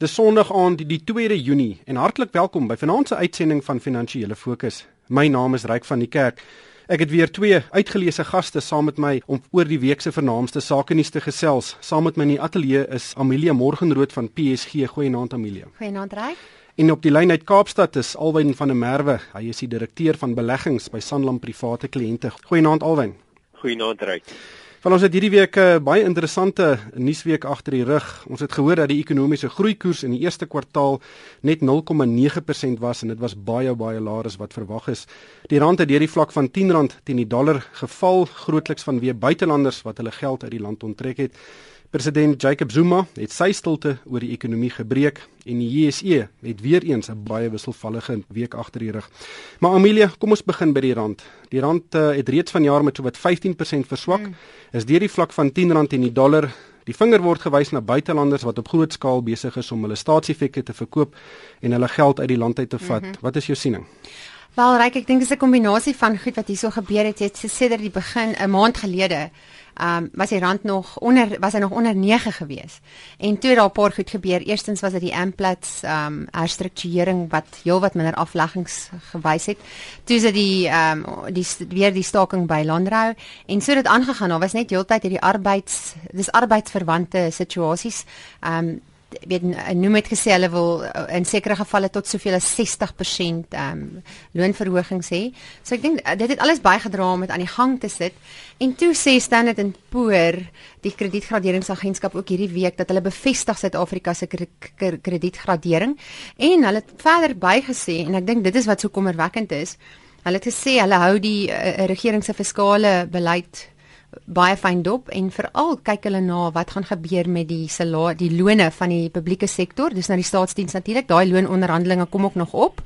Dis Sondag aand die, die 2de Junie en hartlik welkom by vanaand se uitsending van Finansiële Fokus. My naam is Ryk van die Kerk. Ek het weer twee uitgeleese gaste saam met my om oor die week se vernaamste sake nuus te gesels. Saam met my in die ateljee is Amelia Morgenrood van PSG. Goeienaand Amelia. Goeienaand Ryk. En op die lyn uit Kaapstad is Alwyn van der Merwe. Hy is die direkteur van beleggings by Sanlam Private Kliënte. Goeienaand Alwyn. Goeienaand Ryk. Van ons het hierdie week 'n uh, baie interessante nuusweek agter die rug. Ons het gehoor dat die ekonomiese groeikoers in die eerste kwartaal net 0,9% was en dit was baie baie laer as wat verwag is. Die rand het deur die vlak van R10 teen die dollar geval, grootliks vanweë buitelanders wat hulle geld uit die land onttrek het. President Jacob Zuma het sy stilte oor die ekonomie gebreek en die JSE het weer eens 'n baie wisselvallige week agter die rug. Maar Amelia, kom ons begin by die rand. Die rand uh, het reeds vanjaar met so wat 15% verswak. Mm. Is deur die vlak van R10 teen die dollar. Die vinger word gewys na buitelanders wat op groot skaal besig is om hulle staatseffekte te verkoop en hulle geld uit die land uit te vat. Mm -hmm. Wat is jou siening? Wel, Ryk, ek dink dit is 'n kombinasie van goed wat hierso gebeur het. Jy het gesê dat die begin 'n maand gelede ehm um, was die rand nog onder was hy nog onder 9 gewees. En toe daar 'n paar goed gebeur. Eerstens was dit die Amplats ehm um, herstrukturering wat heelwat minder afleggings gewys het. Toe is dit die ehm um, die weer die staking by Landrou en so dit aangegaan. Daar was net heeltyd hierdie arbeids dis arbeidsverwante situasies. Ehm um, weet noem het gesê hulle wil uh, in sekere gevalle tot soveel as 60% ehm um, loonverhogings hê. So ek dink uh, dit het alles bygedra om dit aan die gang te sit. En toe sê Standard & Poor, die kredietgraderingsagentskap ook hierdie week dat hulle bevestig Suid-Afrika se kredietgradering en hulle het verder bygesê en ek dink dit is wat so kommerwekkend is. Hulle het gesê hulle hou die uh, regering se fiskale beleid baie fyn dop en veral kyk hulle na wat gaan gebeur met die salaris die lone van die publieke sektor. Dis nou die staatsdiens natuurlik. Daai loononderhandelinge kom ook nog op.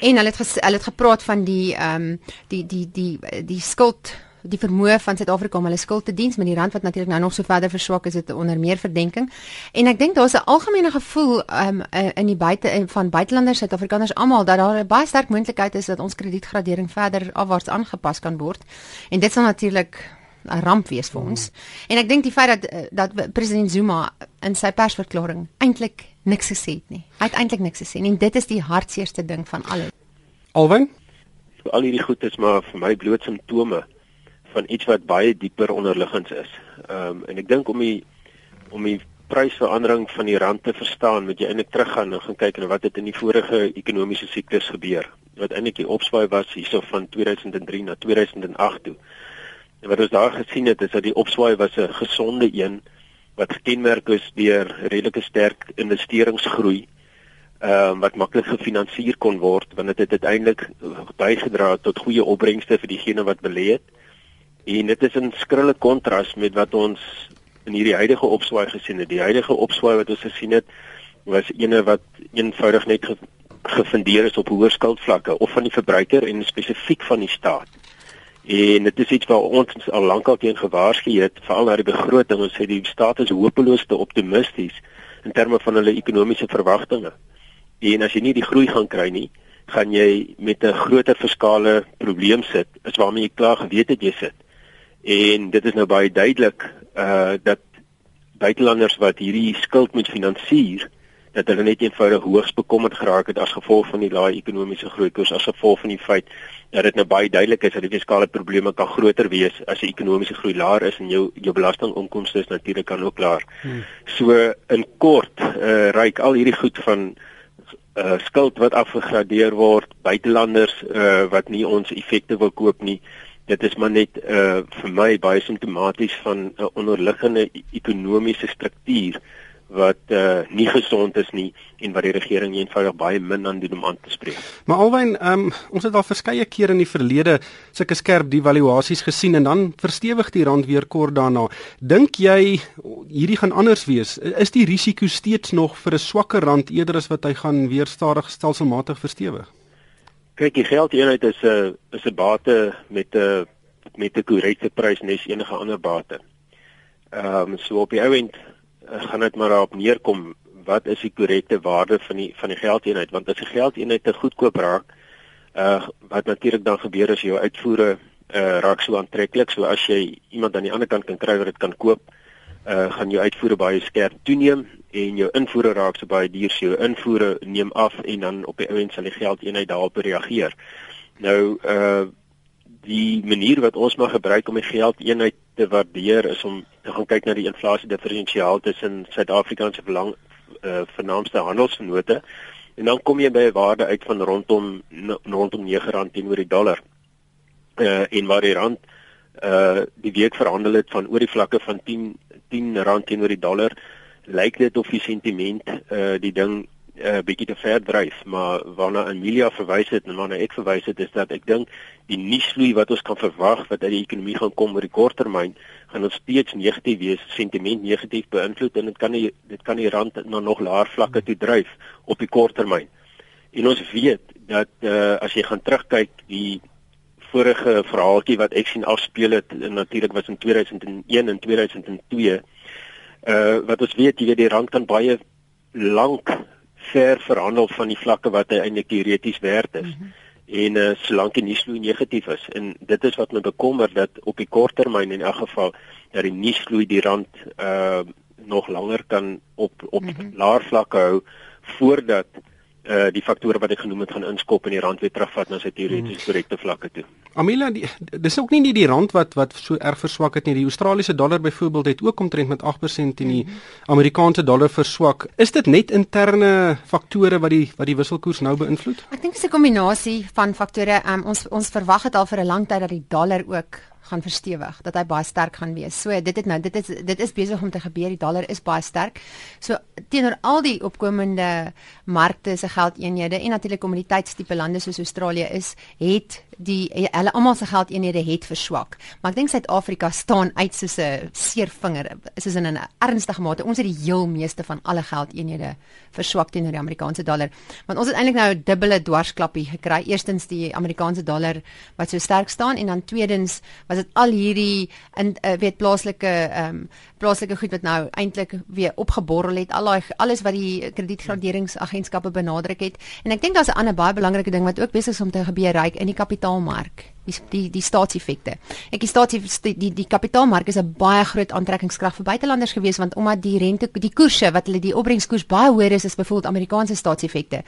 En hulle het ges, hulle het gepraat van die ehm um, die die die die skuld die vermoë van Suid-Afrika om hulle skuld te dien met die rand wat natuurlik nou nog so verder verswak is dit onder meer verdenking en ek dink daar's 'n algemene gevoel um, in die buite van buitelanders Suid-Afrikaners almal dat daar 'n baie sterk moontlikheid is dat ons kredietgradering verder afwaarts aangepas kan word en dit sal natuurlik 'n ramp wees vir ons. Mm. En ek dink die feit dat eh, dat president Zuma in sy persverklaring eintlik niks gesê het nie. Hy het eintlik niks gesê nie. En dit is die hartseerste ding van alles. Alwyn, so al hierdie goed is maar vir my bloot simptome van iets wat baie dieper onderliggend is. Ehm um, en ek dink om die om die prysverandering van die rand te verstaan, moet jy eintlik teruggaan en gaan kyk na wat het in die vorige ekonomiese siklus gebeur. Wat eintlik die opswaai was hierso van 2003 na 2008 toe. En wat ons daar gesien het is dat die opswaai was 'n gesonde een wat gekenmerk is deur redelike sterk investeringsgroei. Ehm uh, wat maklik gefinansier kon word want dit het uiteindelik bygedra tot goeie opbrengste vir diegene wat belê het. En dit is 'n skrille kontras met wat ons in hierdie huidige opswaai gesien het. Die huidige opswaai wat ons gesien het was ene wat eenvoudig net ge gefundeer is op hoër skuldvlakke of van die verbruiker en spesifiek van die staat. En dit is iets waar ons al lankal teen gewaarsku het, veral na die begroting. Ons sê die staat is hopeloos te optimisties in terme van hulle ekonomiese verwagtinge. En as jy nie die groei gaan kry nie, gaan jy met 'n groter fiskale probleem sit, is waarmee jy klaar geweet het jy sit. En dit is nou baie duidelik uh dat buitelanders wat hierdie skuld moet finansier, dat hulle net eenvoudig hoogs bekommerd geraak het as gevolg van die lae ekonomiese groeikoers as gevolg van die feit dat dit nou baie duidelik is dat die fiskale probleme kan groter wees as die ekonomiese groei laer is en jou jou belastinginkomste is natuurlik kan ook laer. Hmm. So in kort, uh ryk al hierdie goed van uh skuld wat afgegradeer word, buitelanders uh wat nie ons effekte wil koop nie. Dit is maar net uh vir my baie simptomaties van 'n uh, onderliggende e-, ekonomiese struktuur wat uh, nie gesond is nie en wat die regering eenvoudig baie min aan doen om aan te spreek. Maar alwyn, um, ons het al verskeie kere in die verlede sulke skerp devaluasies gesien en dan verstewig die rand weer kort daarna. Dink jy hierdie gaan anders wees? Is die risiko steeds nog vir 'n swakker rand eerder as wat hy gaan weer stadig stelselmatig verstewig? Kyk, die geldeenheid is 'n is 'n bate met 'n met 'n korrekte prys nes enige ander bate. Ehm um, so op die ou end uh, gaan dit maar daarop neerkom wat is die korrekte waarde van die van die geldeenheid want as die geldeenheid te goedkoop raak uh wat natuurlik dan gebeur as jou uitvoere uh raak so aantreklik so as jy iemand aan die ander kant kan kry wat dit kan koop uh gaan jou uitvoere baie skerp toeneem en jou invoere raak so baie duur, so jou invoere neem af en dan op die ouens sal die geldeenheid daarop reageer. Nou uh die manier wat ons maar gebruik om die geldeenheid te waardeer is om te gaan kyk na die inflasie diferensiaal tussen Suid-Afrika se belang uh vernaamste handelsvennote en dan kom jy by 'n waarde uit van rondom rondom R9 teenoor die dollar. Uh en waar die rand uh die week verhandel het van oor die vlakke van 10 10 rand teenoor die dollar lyk dit of die sentiment uh die ding 'n uh, bietjie te ver dryf, maar waarna Amelia verwys het en waarna ek verwys het is dat ek dink die nuusvloei wat ons kan verwag wat uit die ekonomie gaan kom oor die korttermyn gaan nog steeds negatief wees, sentiment negatief beïnvloed en dit kan nie dit kan die rand na nog laer vlakke toe dryf op die korttermyn. En ons weet dat uh, as jy gaan terugkyk die vorige verhaaltjie wat ek sien afspeel het natuurlik was in 2001 en 2002 uh wat ons weet jy weet die rand kan baie lank ver verhandel van die vlakke wat hy eintlik teoreties werd is. Mm -hmm. En uh, solank die nuusvloei negatief is en dit is wat my bekommer dat op die kort termyn in elk geval dat die nuusvloei die rand uh nog langer kan op op mm -hmm. laer vlakke hou voordat uh die faktore wat ek genoem het gaan inskop en die rand weer terugvat na sy teoreties korrekte vlakke toe. Amila, die, dis ook nie die, die rand wat wat so erg verswak het nie. Die Australiese dollar byvoorbeeld het ook omtrent met 8% teen die mm -hmm. Amerikaanse dollar verswak. Is dit net interne faktore wat die wat die wisselkoers nou beïnvloed? Ek dink dit is 'n kombinasie van faktore. Um, ons ons verwag dit al vir 'n lang tyd dat die dollar ook gaan verstewig, dat hy baie sterk gaan wees. So dit het nou dit is dit is besig om te gebeur. Die dollar is baie sterk. So teenoor al die opkomende markte se geldeenhede en natuurlik kommoditeitstipe lande soos Australië is, het die hulle almal se geldeenhede het verswak. Maar ek dink Suid-Afrika staan uit soos 'n seervinger, soos in 'n ernstige mate. Ons het die heel meeste van alle geldeenhede verswak teenoor die Amerikaanse dollar. Want ons het eintlik nou 'n dubbele dwarsklappie gekry. Eerstens die Amerikaanse dollar wat so sterk staan en dan tweedens was dit al hierdie in uh, weet plaaslike ehm um, plaaslike goed wat nou eintlik weer opgeborrel het. Al daai alles wat die kredietgraderingsagentskappe benadruk het. En ek dink daar's 'n ander baie belangrike ding wat ook besig is om te gebeur ryk in die kapitaal kapitaalmark die die die staatseffekte. Ek die staats die die, die kapitaalmark is 'n baie groot aantrekkingskrag vir buitelanders gewees want omdat die rente die koerse wat hulle die opbrengskoers baie hoër is as byvoorbeeld Amerikaanse staatseffekte.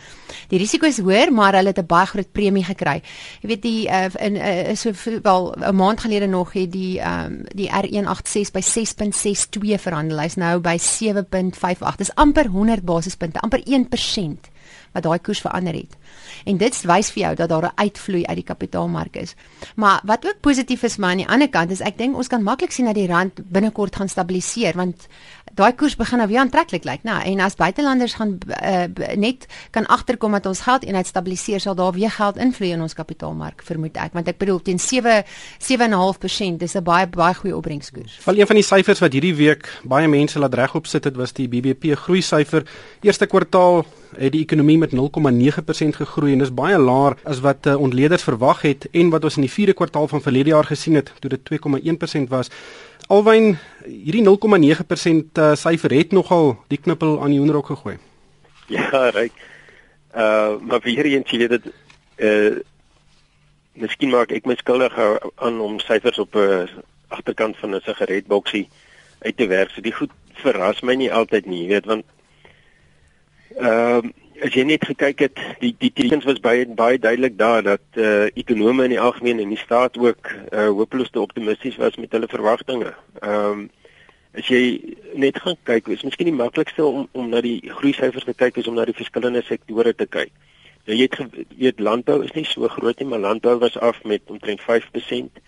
Die risiko is hoër, maar hulle het 'n baie groot premie gekry. Jy weet die uh, in uh, so wel 'n maand gelede nog het die um, die R186 by 6.62 verhandel. Hy's nou by 7.58. Dis amper 100 basispunte, amper 1% wat daai koers verander het. En dit wys vir jou dat daar 'n uitvloei uit die kapitaalmark is. Maar wat ook positief is maar aan die ander kant is ek dink ons kan maklik sien dat die rand binnekort gaan stabiliseer want daai koers begin nou weer aantreklik lyk, né? En as buitelanders gaan uh, net kan agterkom dat ons geld eenheid stabiliseer, sal daar weer geld invloei in ons kapitaalmark, vermoed ek, want ek bedoel teen 7 7.5% dis 'n baie baie goeie opbrengskoers. Val een van die syfers wat hierdie week baie mense laat regop sit het was die BBP groei syfer. Eerste kwartaal het die ekonomie met 0,9% gegroei en dis baie laer as wat uh, ontleeders verwag het en wat ons in die 4de kwartaal van verlede jaar gesien het toe dit 2,1% was. Alwyn hierdie 0,9% uh, syfer het nogal die knippel aan die hoenderhok gegooi. Ja, reg. Uh maar vir hierdie entjie dit uh Miskien maak ek my skuldig aan om syfers op 'n uh, agterkant van 'n sigaretboksie uit te werk. So die goed verras my nie altyd nie, weet want ehm uh, as jy net gekyk het, die die tekens was baie baie duidelik daar dat eh uh, ekonome in die algemeen en die staat ook eh uh, hopeloos te optimisties was met hulle verwagtinge. Ehm um, as jy net gaan kyk, is miskien die maklikste om om na die groei syfers te kyk is om na die verskillende sektore te kyk. Nou jy het weet landbou is nie so groot nie, maar landbou was af met omtrent 5%.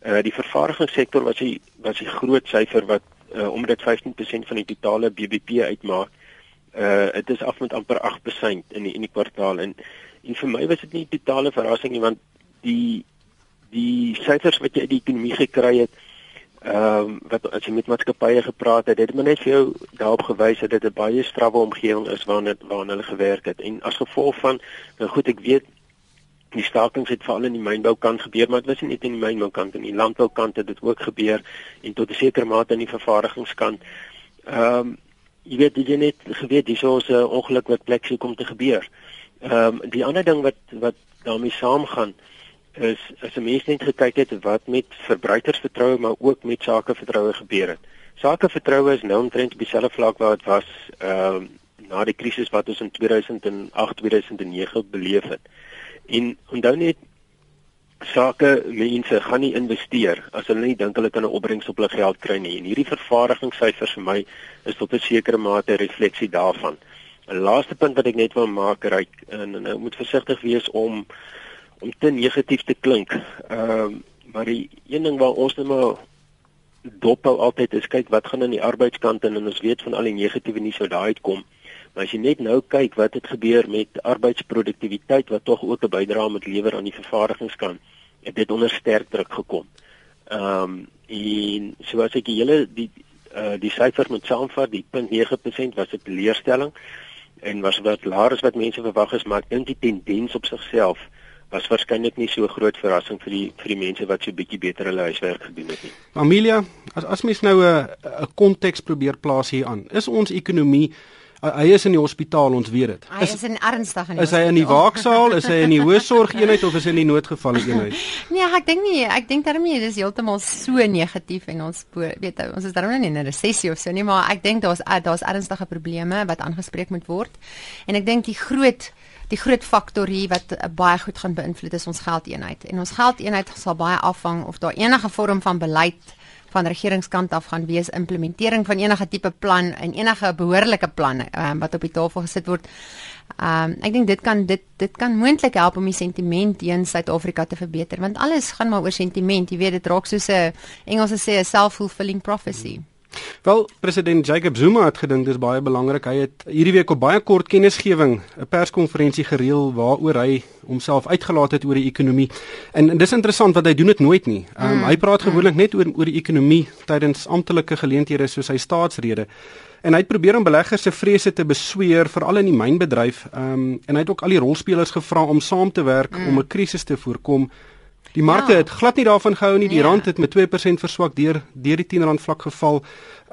Eh uh, die vervaardigingssektor was die was die groot syfer wat uh, omdat 15% van die totale BBP uitmaak dit is af met amper 8% in die in die kwartaal. En en vir my was dit nie totale verrassing nie want die die syfers wat jy uit die ekonomie gekry het ehm um, wat as jy met maatskappye gepraat het, het maar net vir jou daarop gewys dat dit 'n baie strawwe omgewing is waarin dit waarin hulle gewerk het. En as gevolg van nou goed ek weet die stakings het veral in die mynboukant gebeur maar dit was nie net in die mynboukant en die landboukant het dit ook gebeur en tot 'n sekere mate in die vervaardigingskant. Ehm um, jy weet jy net geweet dis so 'n ongeluk wat plek sou kom te gebeur. Ehm um, die ander ding wat wat daarmee saamgaan is as 'n mens net gekyk het wat met verbruikersvertroue maar ook met sakevertroue gebeur het. Sakevertroue is nou omtrent op dieselfde vlak waar dit was ehm uh, na die krisis wat ons in 2008-2009 beleef het. En onthou net sake mense gaan nie investeer as hulle nie dink hulle kan 'n opbrengs op hulle geld kry nie. En hierdie vervaardigingssyfers vir my is tot 'n sekere mate 'n refleksie daarvan. 'n Laaste punt wat ek net wil maak, ry en, ek moet versigtig wees om om te negatief te klink. Ehm uh, maar die een ding waar ons net maar dophou altyd is kyk wat gaan aan die arbeidskant en ons weet van al die negatiewe nuus wat daar uitkom. Maar as jy net nou kyk wat het gebeur met arbeidsproduktiwiteit wat tog ook 'n bydrae moet lewer aan die vervaardigingskant, het dit onder sterk druk gekom. Ehm um, en so as ek die hele die uh die syfer moet saamvat, die 0.9% was 'n teleurstelling en was wat laer as wat mense verwag het, maar ek dink die tendens op sigself was waarskynlik nie so groot verrassing vir die vir die mense wat so bietjie beter hulle huiswerk gedoen het nie. Amelia, as as mens nou 'n 'n konteks probeer plaas hier aan, is ons ekonomie hy is in die hospitaal ons weet dit. Hy is, is in ernstig in die Is hy in die waaksaal, is hy in die hoësorgeenheid of is hy in die noodgevalle eenheid? nee, ek dink nie, ek dink daarmee dis heeltemal so negatief en ons weet ons is daarom nie in 'n resessie of so nie, maar ek dink daar's daar's ernstige probleme wat aangespreek moet word. En ek dink die groot die groot faktor hier wat baie goed gaan beïnvloed is ons geldeenheid. En ons geldeenheid sal baie afhang of daar enige vorm van beleid van regeringskant af gaan wees implementering van enige tipe plan en enige behoorlike planne um, wat op die tafel gesit word. Ehm um, ek dink dit kan dit dit kan moontlik help om die sentiment teen Suid-Afrika te verbeter want alles gaan maar oor sentiment. Jy weet dit raak soos 'n Engelse sê 'n self-fulfilling prophecy. Hmm. Wel, president Jacob Zuma het gedink dis baie belangrik. Hy het hierdie week op baie kort kennisgewing 'n perskonferensie gereël waaroor hy homself uitgelaat het oor die ekonomie. En, en dis interessant wat hy doen dit nooit nie. Um, mm. Hy praat gewoonlik net oor oor die ekonomie tydens amptelike geleenthede soos sy staatsrede. En hy het probeer om beleggers se vrese te besweer veral in die mynbedryf. Ehm um, en hy het ook al die rolspelers gevra om saam te werk mm. om 'n krisis te voorkom. Die markte ja. het glad nie daarvan gehou nie. Die ja. rand het met 2% verswak deur deur die 10 rand vlak geval.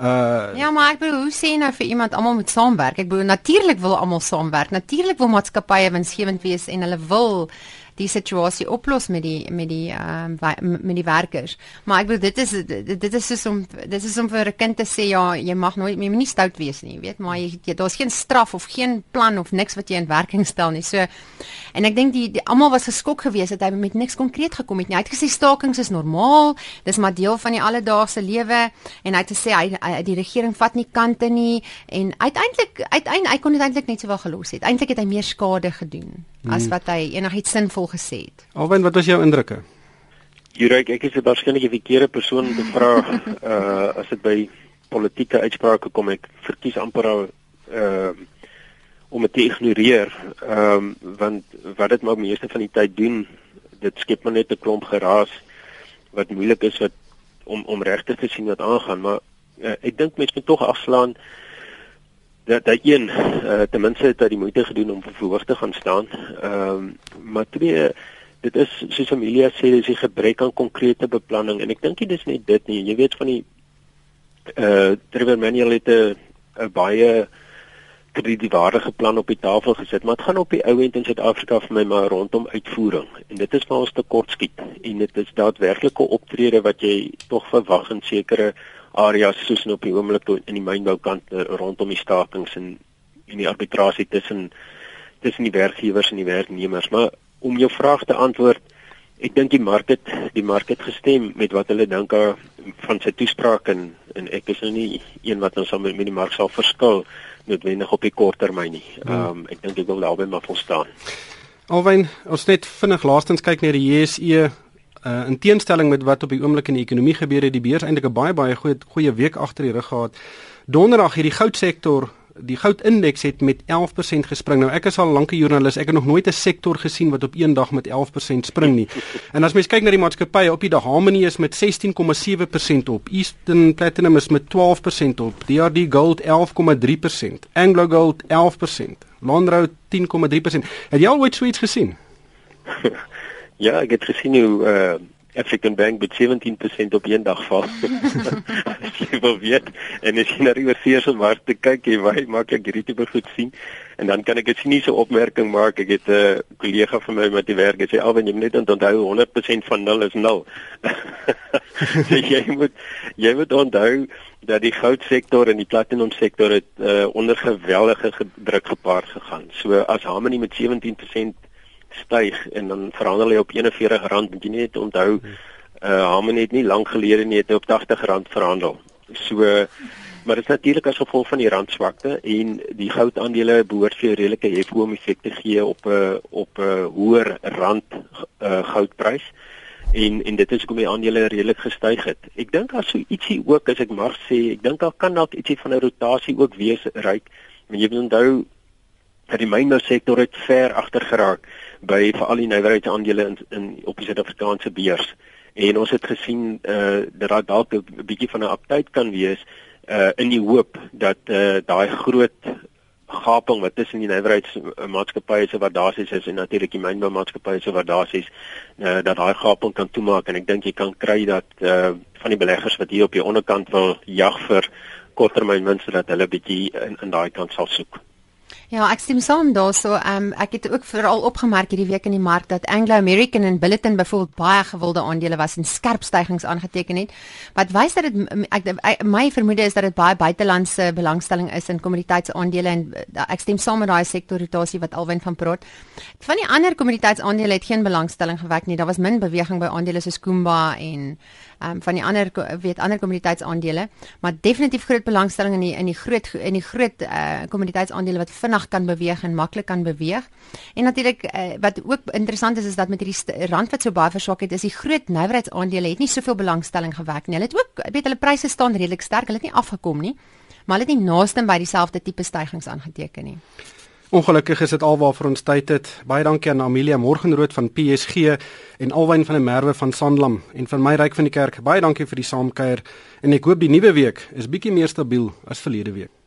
Uh Ja, maar ek bedoel, hoe sê nou vir iemand almal moet saamwerk? Ek bedoel natuurlik wil almal saamwerk. Natuurlik wil maatskappye winsgewend wees en hulle wil die situasie oplos met die met die ehm um, met die werkers. Maar ek bedoel dit is dit is soos om dit is om vir 'n kind te sê ja, jy mag nooit jy moet nie stout wees nie, weet, maar jy, jy daar's geen straf of geen plan of niks wat jy in werking stel nie. So en ek dink die, die almal was geskok geweest dat hy met niks konkreet gekom het nie. Hy het gesê stakings is normaal, dis maar deel van die alledaagse lewe en hy het gesê hy, hy die regering vat nie kante nie en uiteindelik uiteindelik hy kon dit eintlik net sowel gelos het. Eintlik het hy meer skade gedoen hmm. as wat hy enigiets sinvol gesê het. Alwen, wat was jou indrukke? Jurek, ek is waarskynlik die verkeerde persoon om te vra uh as dit by politieke uitsprake kom ek verkies amper al uh om dit te ignoreer. Ehm um, want wat dit maar meeste van die tyd doen, dit skep maar net 'n klomp geraas wat moeilik is wat om om regtig te sien wat aangaan, maar uh, ek dink mense moet tog afslaan dat daai een uh, ten minste het hy die moeite gedoen om verhoog te gaan staan. Ehm um, maar twee dit is soos Amelia sê dis 'n gebrek aan konkrete beplanning en ek dink dit is net dit nie. Jy weet van die eh uh, Trevor Manuel het 'n baie kredietwaardige plan op die tafel gesit, maar dit gaan op die ou end in Suid-Afrika vir my maar rondom uitvoering en dit is waar ons tekort skiet en dit is daadwerklike optrede wat jy tog verwag in sekere areas soos nou op die oomblik in die mynboukant eh, rondom die stakings en en die arbitrasie tussen tussen die werkgewers en die werknemers. Maar om jou vraag te antwoord, ek dink die mark het die mark het gestem met wat hulle dink van sy toespraak en en ek is nou nie een wat ons met, met die mark sal verskil noodwendig op die kort termyn nie. Hmm. Ehm um, ek dink ek wil daarby maar volstaan. Alwyn, ons net vinnig laastens kyk na die JSE uh, in teenstelling met wat op die oomblik in die ekonomie gebeur het, die beurs eintlik 'n baie baie goeie goeie week agter die rug gehad. Donderdag hierdie goudsektor, die goudindeks het met 11% gespring. Nou ek is al lank 'n joernalis, ek het nog nooit 'n sektor gesien wat op een dag met 11% spring nie. En as mens kyk na die maatskappye op die dag, Harmony is met 16,7% op, Eastern Platinum is met 12% op, DRD Gold 11,3%, Anglo Gold 11%, Lonrou 10,3%. Het jy al ooit so iets gesien? Ja, ek het gesien hoe uh African Bank met 17% op een dag val. as jy wil weet en as jy na die oorseese markte kyk, jy weet maklik hierdie tipe goed sien en dan kan ek 'n siniese opmerking maak. Ek het 'n kollega van my met die werk gesê, "Alwen, jy moet net onthou 100% van 0 is 0." so jy moet jy moet onthou dat die goudsektor en die platinum sektor het uh, onder geweldige druk gepaard gegaan. So as Harmony met 17% styg en dan verhandel hy op R41, moet jy net onthou uh Harmony het nie lank gelede nie het op R80 verhandel. So maar dit is natuurlik as gevolg van die randswakte en die goudaandele behoort vir redelike hefboom effek te gee op 'n uh, op 'n uh, hoër rand uh, goudprys en en dit is hoekom die aandele redelik gestyg het. Ek dink daar sou ietsie ook as ek mag sê, ek dink daar kan dalk ietsie van 'n rotasie ook wees ryk. Maar jy moet onthou dat die mynbousektor het ver agter geraak by veral die nywerheidsaandele in, in op die Suid-Afrikaanse beurs. En ons het gesien uh, dat daar dalk 'n bietjie van 'n uptyd kan wees uh, in die hoop dat uh, daai groot gaping wat tussen die nywerheidsmaatskappye se waardasies is en natuurlik die mynboumaatskappye se waardasies eh uh, dat daai gaping kan toemaak en ek dink jy kan kry dat uh, van die beleggers wat hier op die onderkant wil jag vir korttermynwinste dat hulle bietjie in, in daai kant sal soek. Ja, ek stem saam daarso. Ehm um, ek het ook veral opgemerk hierdie week in die mark dat Anglo American en Billiton byvoorbeeld baie gewilde aandele was en skerp stygings aangeteken het. Wat wys dat dit ek my vermoede is dat dit baie buitelandse belangstelling is in kommoditeitsaandele en uh, ek stem saam met daai sektorrotasie wat Alwyn van praat. Van die ander kommoditeitsaandele het geen belangstelling gewek nie. Daar was min beweging by aandele soos Kumba en ehm um, van die ander weet ander kommoditeitsaandele, maar definitief groot belangstelling in die in die groot in die groot eh uh, kommoditeitsaandele wat vinnig kan beweeg en maklik kan beweeg. En natuurlik uh, wat ook interessant is is dat met hierdie rand wat so baie verswak het, is die groot nywerheidsaandele het nie soveel belangstelling gewek nie. Hulle het ook weet hulle pryse staan redelik sterk. Hulle het nie afgekom nie, maar hulle het nie naaste by dieselfde tipe stygings aangeteken nie. Ongelukkig is dit alwaar ons tyd het. Baie dankie aan Amelia Morgenrood van PSG en Alwyn van der Merwe van Sanlam en van my ryk van die kerk. Baie dankie vir die saamkuier en ek hoop die nuwe week is bietjie meer stabiel as verlede week.